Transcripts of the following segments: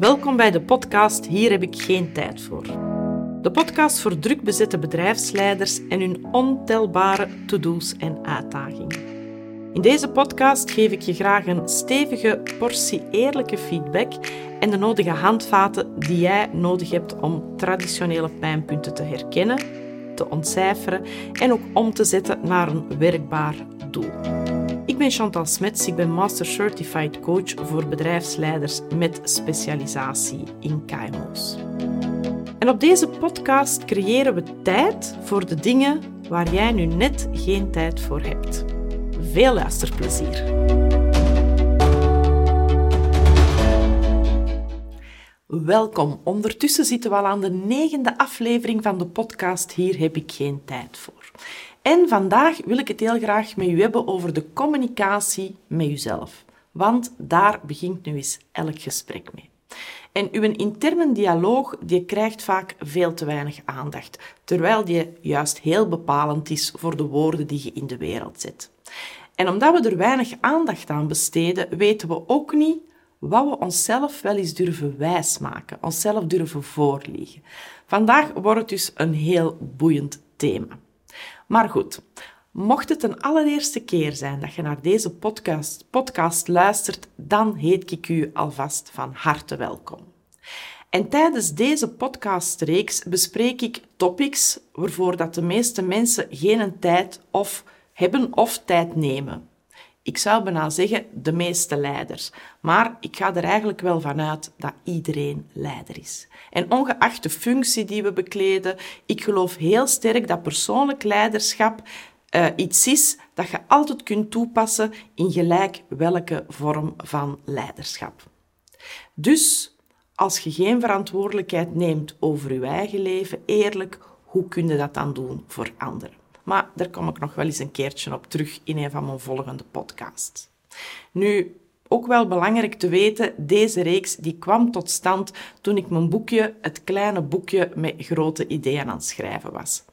Welkom bij de podcast Hier heb ik geen tijd voor. De podcast voor druk bezette bedrijfsleiders en hun ontelbare to-do's en uitdagingen. In deze podcast geef ik je graag een stevige portie eerlijke feedback en de nodige handvaten die jij nodig hebt om traditionele pijnpunten te herkennen, te ontcijferen en ook om te zetten naar een werkbaar doel. Ik ben Chantal Smets, ik ben Master Certified Coach voor bedrijfsleiders met specialisatie in KMO's. En op deze podcast creëren we tijd voor de dingen waar jij nu net geen tijd voor hebt. Veel luisterplezier! Welkom. Ondertussen zitten we al aan de negende aflevering van de podcast Hier heb ik geen tijd voor. En vandaag wil ik het heel graag met u hebben over de communicatie met uzelf. Want daar begint nu eens elk gesprek mee. En uw interne dialoog die krijgt vaak veel te weinig aandacht, terwijl die juist heel bepalend is voor de woorden die je in de wereld zet. En omdat we er weinig aandacht aan besteden, weten we ook niet wat we onszelf wel eens durven wijsmaken, onszelf durven voorliegen. Vandaag wordt het dus een heel boeiend thema. Maar goed, mocht het een allereerste keer zijn dat je naar deze podcast, podcast luistert, dan heet ik u alvast van harte welkom. En tijdens deze podcastreeks bespreek ik topics waarvoor dat de meeste mensen geen tijd of hebben of tijd nemen. Ik zou bijna zeggen de meeste leiders. Maar ik ga er eigenlijk wel vanuit dat iedereen leider is. En ongeacht de functie die we bekleden, ik geloof heel sterk dat persoonlijk leiderschap uh, iets is dat je altijd kunt toepassen in gelijk welke vorm van leiderschap. Dus als je geen verantwoordelijkheid neemt over je eigen leven, eerlijk, hoe kun je dat dan doen voor anderen? Maar daar kom ik nog wel eens een keertje op terug in een van mijn volgende podcasts. Nu, ook wel belangrijk te weten, deze reeks die kwam tot stand toen ik mijn boekje, het kleine boekje met grote ideeën aan het schrijven was.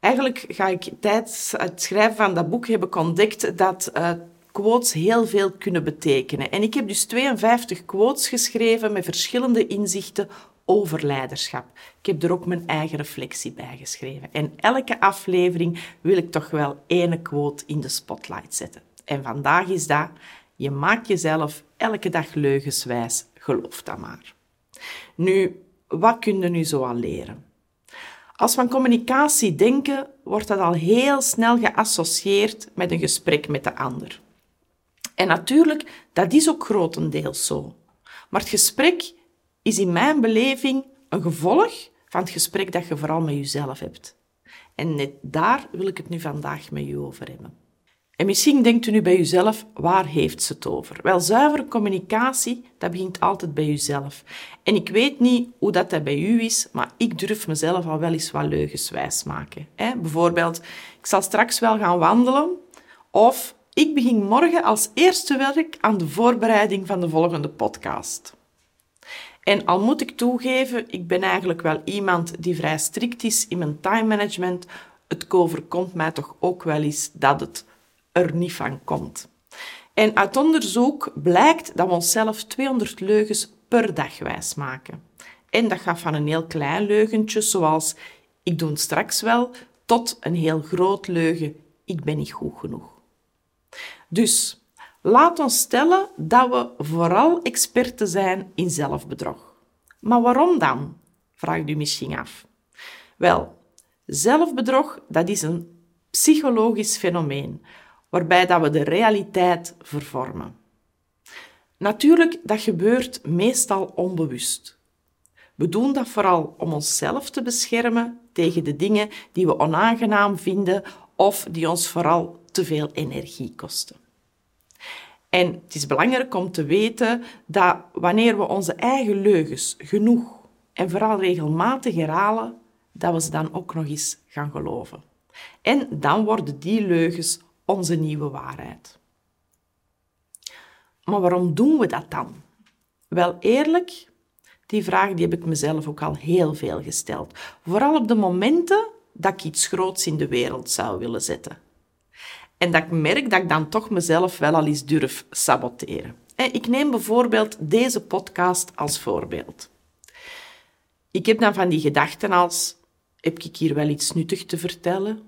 Eigenlijk ga ik tijdens het schrijven van dat boek heb ontdekt dat uh, quotes heel veel kunnen betekenen. En ik heb dus 52 quotes geschreven met verschillende inzichten over leiderschap. Ik heb er ook mijn eigen reflectie bij geschreven. En elke aflevering wil ik toch wel ene quote in de spotlight zetten. En vandaag is dat: je maakt jezelf elke dag leugenswijs, geloof dat maar. Nu, wat kun je nu zo al leren? Als we aan communicatie denken, wordt dat al heel snel geassocieerd met een gesprek met de ander. En natuurlijk, dat is ook grotendeels zo. Maar het gesprek is in mijn beleving een gevolg van het gesprek dat je vooral met jezelf hebt. En net daar wil ik het nu vandaag met u over hebben. En misschien denkt u nu bij uzelf, waar heeft ze het over? Wel, zuivere communicatie, dat begint altijd bij uzelf. En ik weet niet hoe dat, dat bij u is, maar ik durf mezelf al wel eens wat leugens wijs maken. Bijvoorbeeld, ik zal straks wel gaan wandelen, of ik begin morgen als eerste werk aan de voorbereiding van de volgende podcast. En al moet ik toegeven, ik ben eigenlijk wel iemand die vrij strikt is in mijn time management. Het overkomt mij toch ook wel eens dat het er niet van komt. En uit onderzoek blijkt dat we onszelf 200 leugens per dag wijsmaken. En dat gaat van een heel klein leugentje, zoals ik doe het straks wel, tot een heel groot leugen, ik ben niet goed genoeg. Dus Laat ons stellen dat we vooral experten zijn in zelfbedrog. Maar waarom dan? Vraagt u misschien af. Wel, zelfbedrog dat is een psychologisch fenomeen waarbij dat we de realiteit vervormen. Natuurlijk, dat gebeurt meestal onbewust. We doen dat vooral om onszelf te beschermen tegen de dingen die we onaangenaam vinden of die ons vooral te veel energie kosten. En het is belangrijk om te weten dat wanneer we onze eigen leugens genoeg en vooral regelmatig herhalen, dat we ze dan ook nog eens gaan geloven. En dan worden die leugens onze nieuwe waarheid. Maar waarom doen we dat dan? Wel eerlijk, die vraag die heb ik mezelf ook al heel veel gesteld. Vooral op de momenten dat ik iets groots in de wereld zou willen zetten. En dat ik merk dat ik dan toch mezelf wel al eens durf saboteren. Ik neem bijvoorbeeld deze podcast als voorbeeld. Ik heb dan van die gedachten als: heb ik hier wel iets nuttig te vertellen?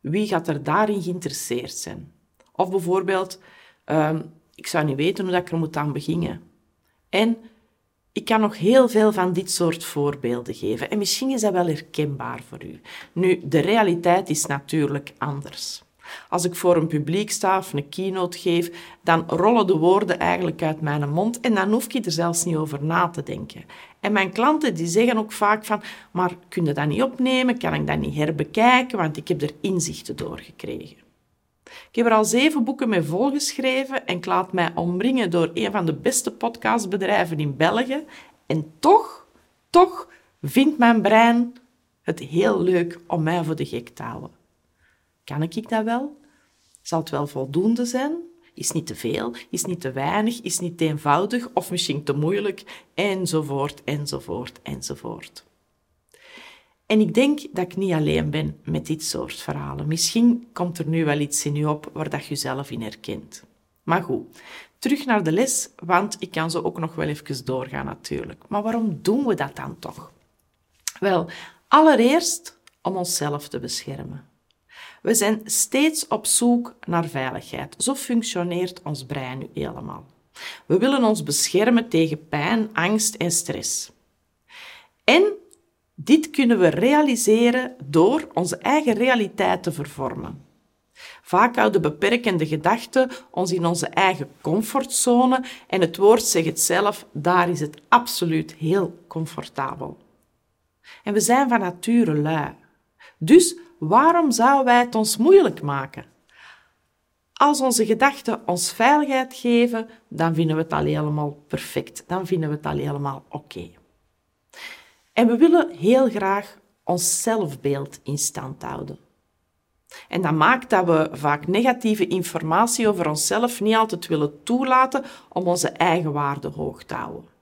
Wie gaat er daarin geïnteresseerd zijn? Of bijvoorbeeld, ehm, ik zou niet weten hoe ik er moet aan beginnen. En ik kan nog heel veel van dit soort voorbeelden geven. En misschien is dat wel herkenbaar voor u. Nu, de realiteit is natuurlijk anders. Als ik voor een publiek sta of een keynote geef, dan rollen de woorden eigenlijk uit mijn mond en dan hoef ik er zelfs niet over na te denken. En mijn klanten die zeggen ook vaak van, maar kun je dat niet opnemen? Kan ik dat niet herbekijken? Want ik heb er inzichten door gekregen. Ik heb er al zeven boeken mee volgeschreven en ik laat mij omringen door een van de beste podcastbedrijven in België. En toch, toch vindt mijn brein het heel leuk om mij voor de gek te houden. Kan ik dat wel? Zal het wel voldoende zijn? Is niet te veel? Is niet te weinig? Is niet te eenvoudig? Of misschien te moeilijk? Enzovoort, enzovoort, enzovoort. En ik denk dat ik niet alleen ben met dit soort verhalen. Misschien komt er nu wel iets in u op waar dat je zelf in herkent. Maar goed, terug naar de les, want ik kan zo ook nog wel even doorgaan natuurlijk. Maar waarom doen we dat dan toch? Wel, allereerst om onszelf te beschermen. We zijn steeds op zoek naar veiligheid. Zo functioneert ons brein nu helemaal. We willen ons beschermen tegen pijn, angst en stress. En dit kunnen we realiseren door onze eigen realiteit te vervormen. Vaak houden beperkende gedachten ons in onze eigen comfortzone en het woord zegt het zelf, daar is het absoluut heel comfortabel. En we zijn van nature lui. Dus waarom zouden wij het ons moeilijk maken? Als onze gedachten ons veiligheid geven, dan vinden we het al helemaal perfect. Dan vinden we het al helemaal oké. En we willen heel graag ons zelfbeeld in stand houden. En dat maakt dat we vaak negatieve informatie over onszelf niet altijd willen toelaten om onze eigen waarde hoog te houden.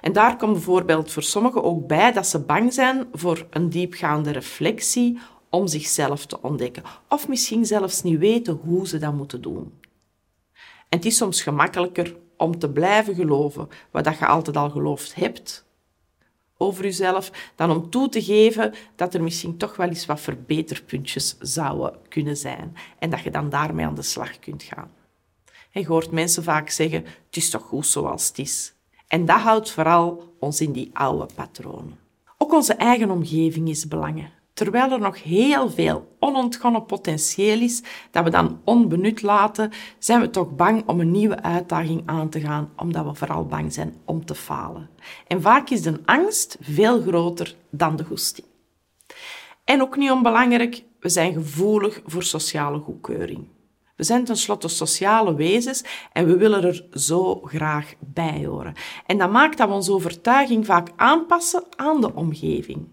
En daar komt bijvoorbeeld voor sommigen ook bij dat ze bang zijn voor een diepgaande reflectie om zichzelf te ontdekken, of misschien zelfs niet weten hoe ze dat moeten doen. En het is soms gemakkelijker om te blijven geloven wat je altijd al geloofd hebt over jezelf, dan om toe te geven dat er misschien toch wel eens wat verbeterpuntjes zouden kunnen zijn en dat je dan daarmee aan de slag kunt gaan. je hoort mensen vaak zeggen, het is toch goed zoals het is. En dat houdt vooral ons in die oude patronen. Ook onze eigen omgeving is belangrijk. Terwijl er nog heel veel onontgonnen potentieel is dat we dan onbenut laten, zijn we toch bang om een nieuwe uitdaging aan te gaan, omdat we vooral bang zijn om te falen. En vaak is de angst veel groter dan de goesting. En ook niet onbelangrijk, we zijn gevoelig voor sociale goedkeuring. We zijn tenslotte sociale wezens en we willen er zo graag bij horen. En dat maakt dat we onze overtuiging vaak aanpassen aan de omgeving.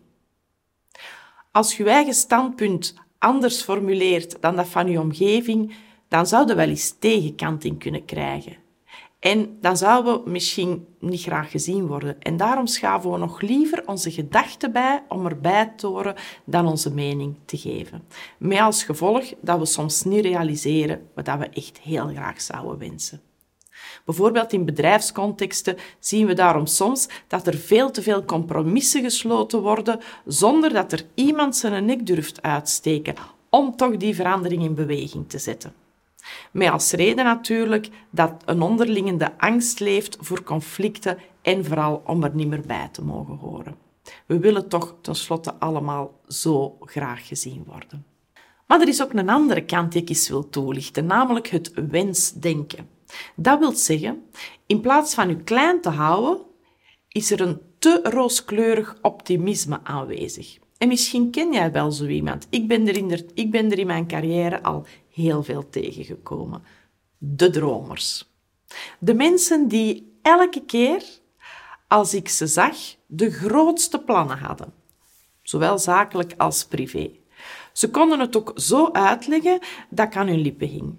Als je eigen standpunt anders formuleert dan dat van je omgeving, dan zou je wel eens tegenkanting kunnen krijgen. En dan zouden we misschien niet graag gezien worden. En daarom schaven we nog liever onze gedachten bij om erbij te horen dan onze mening te geven. Met als gevolg dat we soms niet realiseren wat we echt heel graag zouden wensen. Bijvoorbeeld in bedrijfscontexten zien we daarom soms dat er veel te veel compromissen gesloten worden zonder dat er iemand zijn nek durft uitsteken om toch die verandering in beweging te zetten. Met als reden natuurlijk dat een onderlingende angst leeft voor conflicten en vooral om er niet meer bij te mogen horen. We willen toch tenslotte allemaal zo graag gezien worden. Maar er is ook een andere kant die ik eens wil toelichten, namelijk het wensdenken. Dat wil zeggen, in plaats van u klein te houden, is er een te rooskleurig optimisme aanwezig. En misschien ken jij wel zo iemand. Ik ben er in, ik ben er in mijn carrière al heel veel tegengekomen. De dromers. De mensen die elke keer als ik ze zag, de grootste plannen hadden. Zowel zakelijk als privé. Ze konden het ook zo uitleggen dat ik aan hun lippen hing.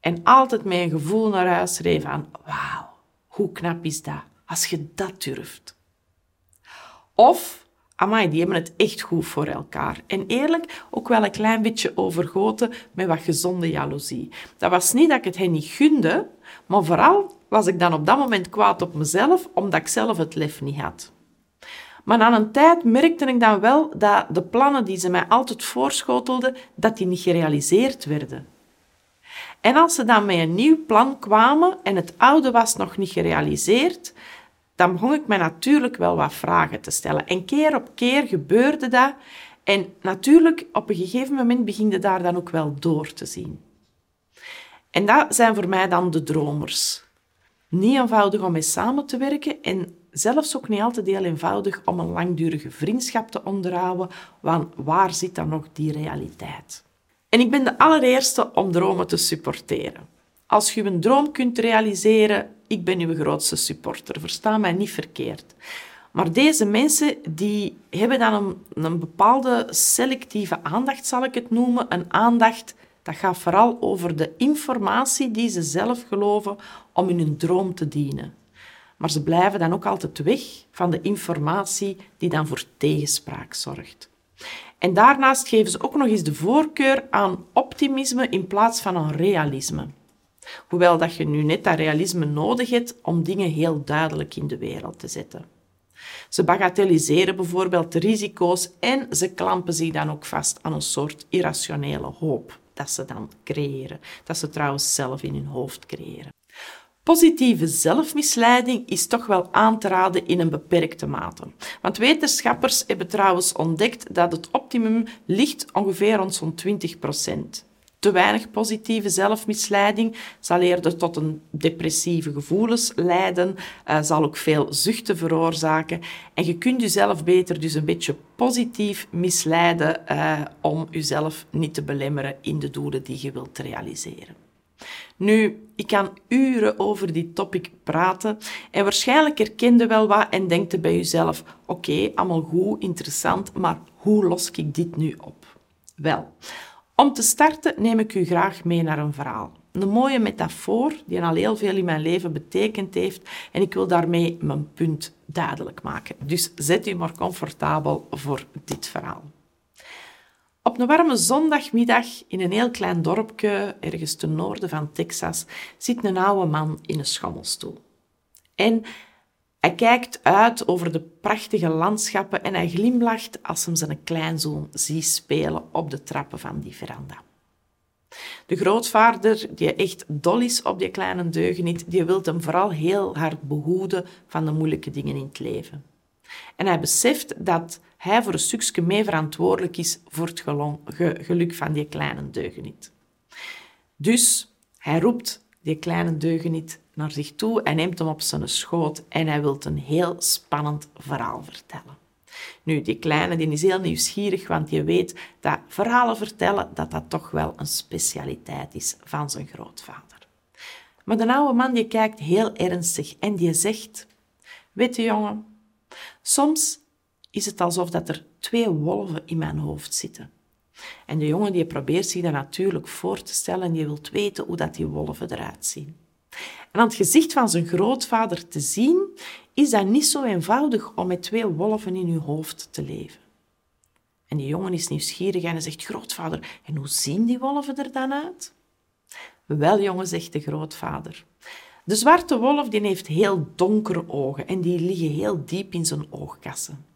En altijd met een gevoel naar huis schreef van, wauw, hoe knap is dat, als je dat durft. Of amai, die hebben het echt goed voor elkaar. En eerlijk, ook wel een klein beetje overgoten met wat gezonde jaloezie. Dat was niet dat ik het hen niet gunde, maar vooral was ik dan op dat moment kwaad op mezelf, omdat ik zelf het lef niet had. Maar na een tijd merkte ik dan wel dat de plannen die ze mij altijd voorschotelden, dat die niet gerealiseerd werden. En als ze dan met een nieuw plan kwamen en het oude was nog niet gerealiseerd, dan begon ik me natuurlijk wel wat vragen te stellen. En keer op keer gebeurde dat. En natuurlijk, op een gegeven moment begin je daar dan ook wel door te zien. En dat zijn voor mij dan de dromers. Niet eenvoudig om mee samen te werken en zelfs ook niet altijd heel eenvoudig om een langdurige vriendschap te onderhouden, want waar zit dan nog die realiteit? En ik ben de allereerste om dromen te supporteren. Als je een droom kunt realiseren, ik ben uw grootste supporter. Versta mij niet verkeerd. Maar deze mensen die hebben dan een, een bepaalde selectieve aandacht, zal ik het noemen. Een aandacht dat gaat vooral over de informatie die ze zelf geloven om in hun droom te dienen. Maar ze blijven dan ook altijd weg van de informatie die dan voor tegenspraak zorgt. En daarnaast geven ze ook nog eens de voorkeur aan optimisme in plaats van een realisme. Hoewel dat je nu net dat realisme nodig hebt om dingen heel duidelijk in de wereld te zetten. Ze bagatelliseren bijvoorbeeld de risico's en ze klampen zich dan ook vast aan een soort irrationele hoop dat ze dan creëren. Dat ze trouwens zelf in hun hoofd creëren. Positieve zelfmisleiding is toch wel aan te raden in een beperkte mate. Want wetenschappers hebben trouwens ontdekt dat het optimum ligt ongeveer rond zo'n 20 procent. Te weinig positieve zelfmisleiding zal eerder tot een depressieve gevoelens leiden, uh, zal ook veel zuchten veroorzaken. En je kunt jezelf beter dus een beetje positief misleiden uh, om jezelf niet te belemmeren in de doelen die je wilt realiseren. Nu, ik kan uren over die topic praten en waarschijnlijk herkende wel wat en denkt bij jezelf, oké, allemaal goed, interessant, maar hoe los ik dit nu op? Wel, om te starten neem ik u graag mee naar een verhaal. Een mooie metafoor die al heel veel in mijn leven betekend heeft en ik wil daarmee mijn punt duidelijk maken. Dus zet u maar comfortabel voor dit verhaal. Op een warme zondagmiddag in een heel klein dorpje ergens ten noorden van Texas zit een oude man in een schommelstoel. En hij kijkt uit over de prachtige landschappen en hij glimlacht als hem zijn kleinzoon ziet spelen op de trappen van die veranda. De grootvader, die echt dol is op die kleine deugeniet, die wil hem vooral heel hard behoeden van de moeilijke dingen in het leven. En hij beseft dat hij voor een stukje mee verantwoordelijk is voor het geluk van die kleine deugeniet. Dus hij roept die kleine deugeniet naar zich toe en neemt hem op zijn schoot en hij wil een heel spannend verhaal vertellen. Nu, die kleine die is heel nieuwsgierig, want je weet dat verhalen vertellen, dat dat toch wel een specialiteit is van zijn grootvader. Maar de oude man die kijkt heel ernstig en die zegt, weet je jongen, soms is het alsof dat er twee wolven in mijn hoofd zitten. En de jongen die probeert zich dat natuurlijk voor te stellen en die wil weten hoe dat die wolven eruit zien. En aan het gezicht van zijn grootvader te zien, is dat niet zo eenvoudig om met twee wolven in uw hoofd te leven. En die jongen is nieuwsgierig en zegt, grootvader, en hoe zien die wolven er dan uit? Wel, jongen, zegt de grootvader. De zwarte wolf die heeft heel donkere ogen en die liggen heel diep in zijn oogkassen.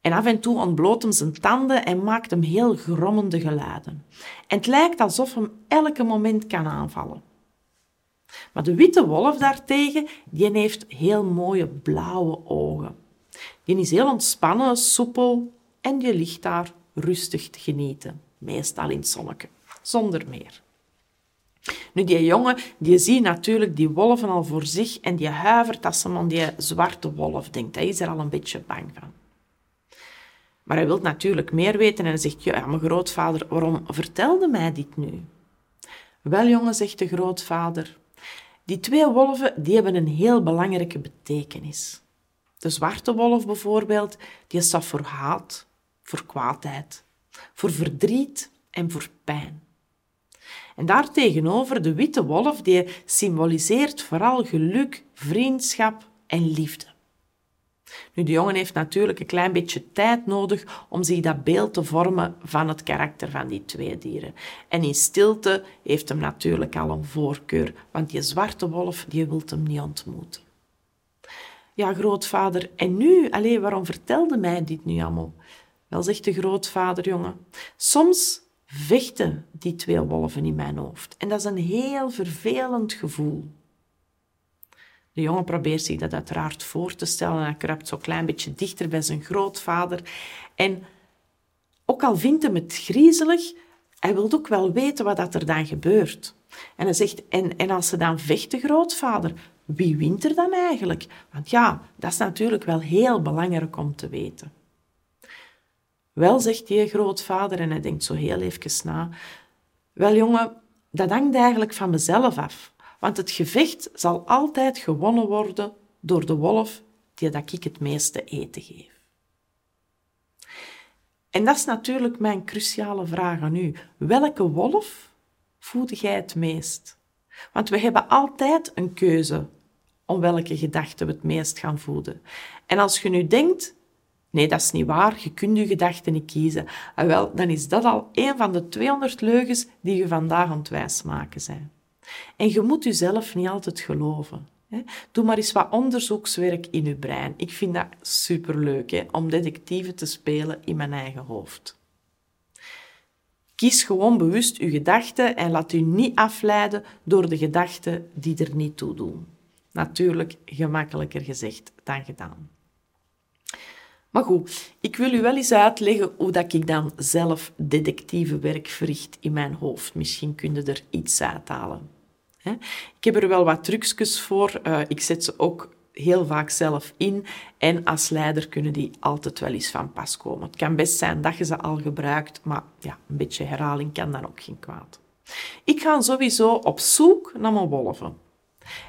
En af en toe ontbloot hem zijn tanden en maakt hem heel grommende geluiden. En het lijkt alsof hem elke moment kan aanvallen. Maar de witte wolf daartegen, die heeft heel mooie blauwe ogen. Die is heel ontspannen, soepel en die ligt daar rustig te genieten. Meestal in het zonnetje, zonder meer. Nu, die jongen, die ziet natuurlijk die wolven al voor zich en die huivert als hij aan die zwarte wolf denkt. Hij is er al een beetje bang van. Maar hij wil natuurlijk meer weten en zegt, ja, mijn grootvader, waarom vertelde mij dit nu? Wel, jongen, zegt de grootvader, die twee wolven die hebben een heel belangrijke betekenis. De zwarte wolf bijvoorbeeld, die staat voor haat, voor kwaadheid, voor verdriet en voor pijn. En daartegenover de witte wolf, die symboliseert vooral geluk, vriendschap en liefde. Nu, de jongen heeft natuurlijk een klein beetje tijd nodig om zich dat beeld te vormen van het karakter van die twee dieren. En in stilte heeft hem natuurlijk al een voorkeur, want die zwarte wolf die wil hem niet ontmoeten. Ja, grootvader, en nu? Allee, waarom vertelde mij dit nu allemaal? Wel, zegt de grootvader, jongen, soms vechten die twee wolven in mijn hoofd. En dat is een heel vervelend gevoel. De jongen probeert zich dat uiteraard voor te stellen en hij kruipt zo'n klein beetje dichter bij zijn grootvader. En ook al vindt hem het griezelig, hij wil ook wel weten wat dat er dan gebeurt. En hij zegt, en, en als ze dan vechten, grootvader, wie wint er dan eigenlijk? Want ja, dat is natuurlijk wel heel belangrijk om te weten. Wel, zegt die grootvader, en hij denkt zo heel even na. Wel, jongen, dat hangt eigenlijk van mezelf af. Want het gevecht zal altijd gewonnen worden door de wolf die dat ik het meeste eten geef. En dat is natuurlijk mijn cruciale vraag aan u. Welke wolf voed jij het meest? Want we hebben altijd een keuze om welke gedachten we het meest gaan voeden. En als je nu denkt, nee, dat is niet waar, je kunt je gedachten niet kiezen, ah, wel, dan is dat al een van de 200 leugens die je vandaag aan het wijsmaken zijn. En je moet jezelf niet altijd geloven. Doe maar eens wat onderzoekswerk in je brein. Ik vind dat superleuk hè, om detectieve te spelen in mijn eigen hoofd. Kies gewoon bewust uw gedachten en laat u niet afleiden door de gedachten die er niet toe doen. Natuurlijk gemakkelijker gezegd dan gedaan. Maar goed, ik wil u wel eens uitleggen hoe dat ik dan zelf detectieve werk verricht in mijn hoofd. Misschien kun je er iets uithalen. Ik heb er wel wat trucjes voor. Eh, ik zet ze ook heel vaak zelf in. En als leider kunnen die altijd wel eens van pas komen. Het kan best zijn dat je ze al gebruikt, maar ja, een beetje herhaling kan dan ook geen kwaad. Ik ga sowieso op zoek naar mijn wolven.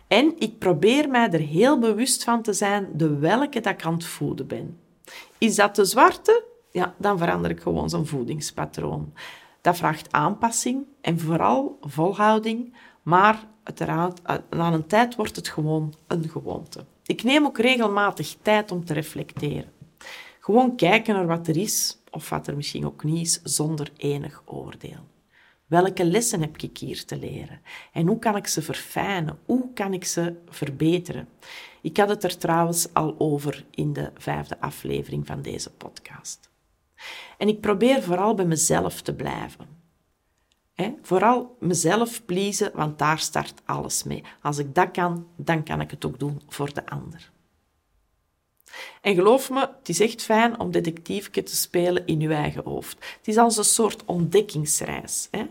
En ik probeer mij er heel bewust van te zijn de welke dat ik aan het voeden ben. Is dat de zwarte? Ja, dan verander ik gewoon zijn voedingspatroon. Dat vraagt aanpassing en vooral volhouding, maar uiteraard, eh, na een tijd wordt het gewoon een gewoonte. Ik neem ook regelmatig tijd om te reflecteren. Gewoon kijken naar wat er is, of wat er misschien ook niet is, zonder enig oordeel. Welke lessen heb ik hier te leren? En hoe kan ik ze verfijnen? Hoe kan ik ze verbeteren? Ik had het er trouwens al over in de vijfde aflevering van deze podcast. En ik probeer vooral bij mezelf te blijven. Vooral mezelf pleasen, want daar start alles mee. Als ik dat kan, dan kan ik het ook doen voor de ander. En geloof me, het is echt fijn om detectiefje te spelen in je eigen hoofd. Het is als een soort ontdekkingsreis. Hè?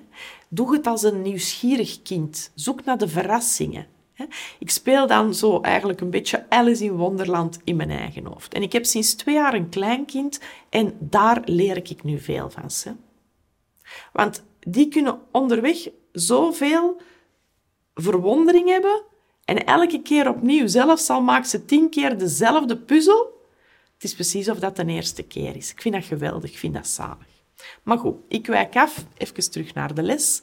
Doe het als een nieuwsgierig kind. Zoek naar de verrassingen. Ik speel dan zo eigenlijk een beetje Alice in Wonderland in mijn eigen hoofd. En ik heb sinds twee jaar een kleinkind en daar leer ik nu veel van. Want die kunnen onderweg zoveel verwondering hebben en elke keer opnieuw, zelfs al maakt ze tien keer dezelfde puzzel, het is precies of dat de eerste keer is. Ik vind dat geweldig, ik vind dat zalig. Maar goed, ik wijk af, even terug naar de les.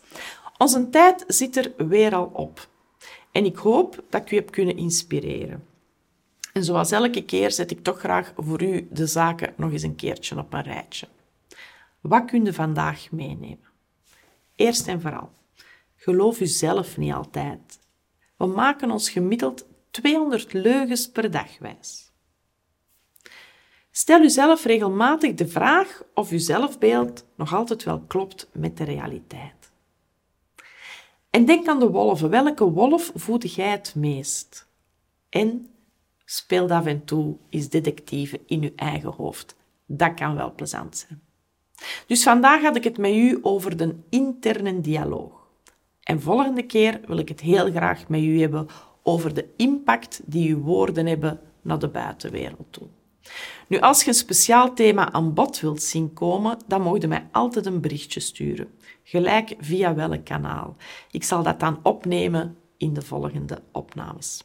Onze tijd zit er weer al op. En ik hoop dat ik u heb kunnen inspireren. En zoals elke keer zet ik toch graag voor u de zaken nog eens een keertje op een rijtje. Wat kun je vandaag meenemen? Eerst en vooral, geloof u zelf niet altijd. We maken ons gemiddeld 200 leugens per dag wijs. Stel uzelf regelmatig de vraag of uw zelfbeeld nog altijd wel klopt met de realiteit. En denk aan de wolven. Welke wolf voed jij het meest? En speel af en toe eens detectieve in uw eigen hoofd. Dat kan wel plezant zijn. Dus vandaag had ik het met u over de interne dialoog. En volgende keer wil ik het heel graag met u hebben over de impact die uw woorden hebben naar de buitenwereld toe. Nu, als je een speciaal thema aan bod wilt zien komen, dan mag je mij altijd een berichtje sturen. Gelijk via welk kanaal. Ik zal dat dan opnemen in de volgende opnames.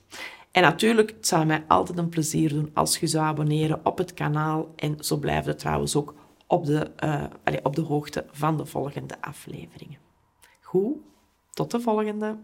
En natuurlijk, het zou mij altijd een plezier doen als je zou abonneren op het kanaal. En zo blijf je trouwens ook op de, uh, op de hoogte van de volgende afleveringen. Goed, tot de volgende.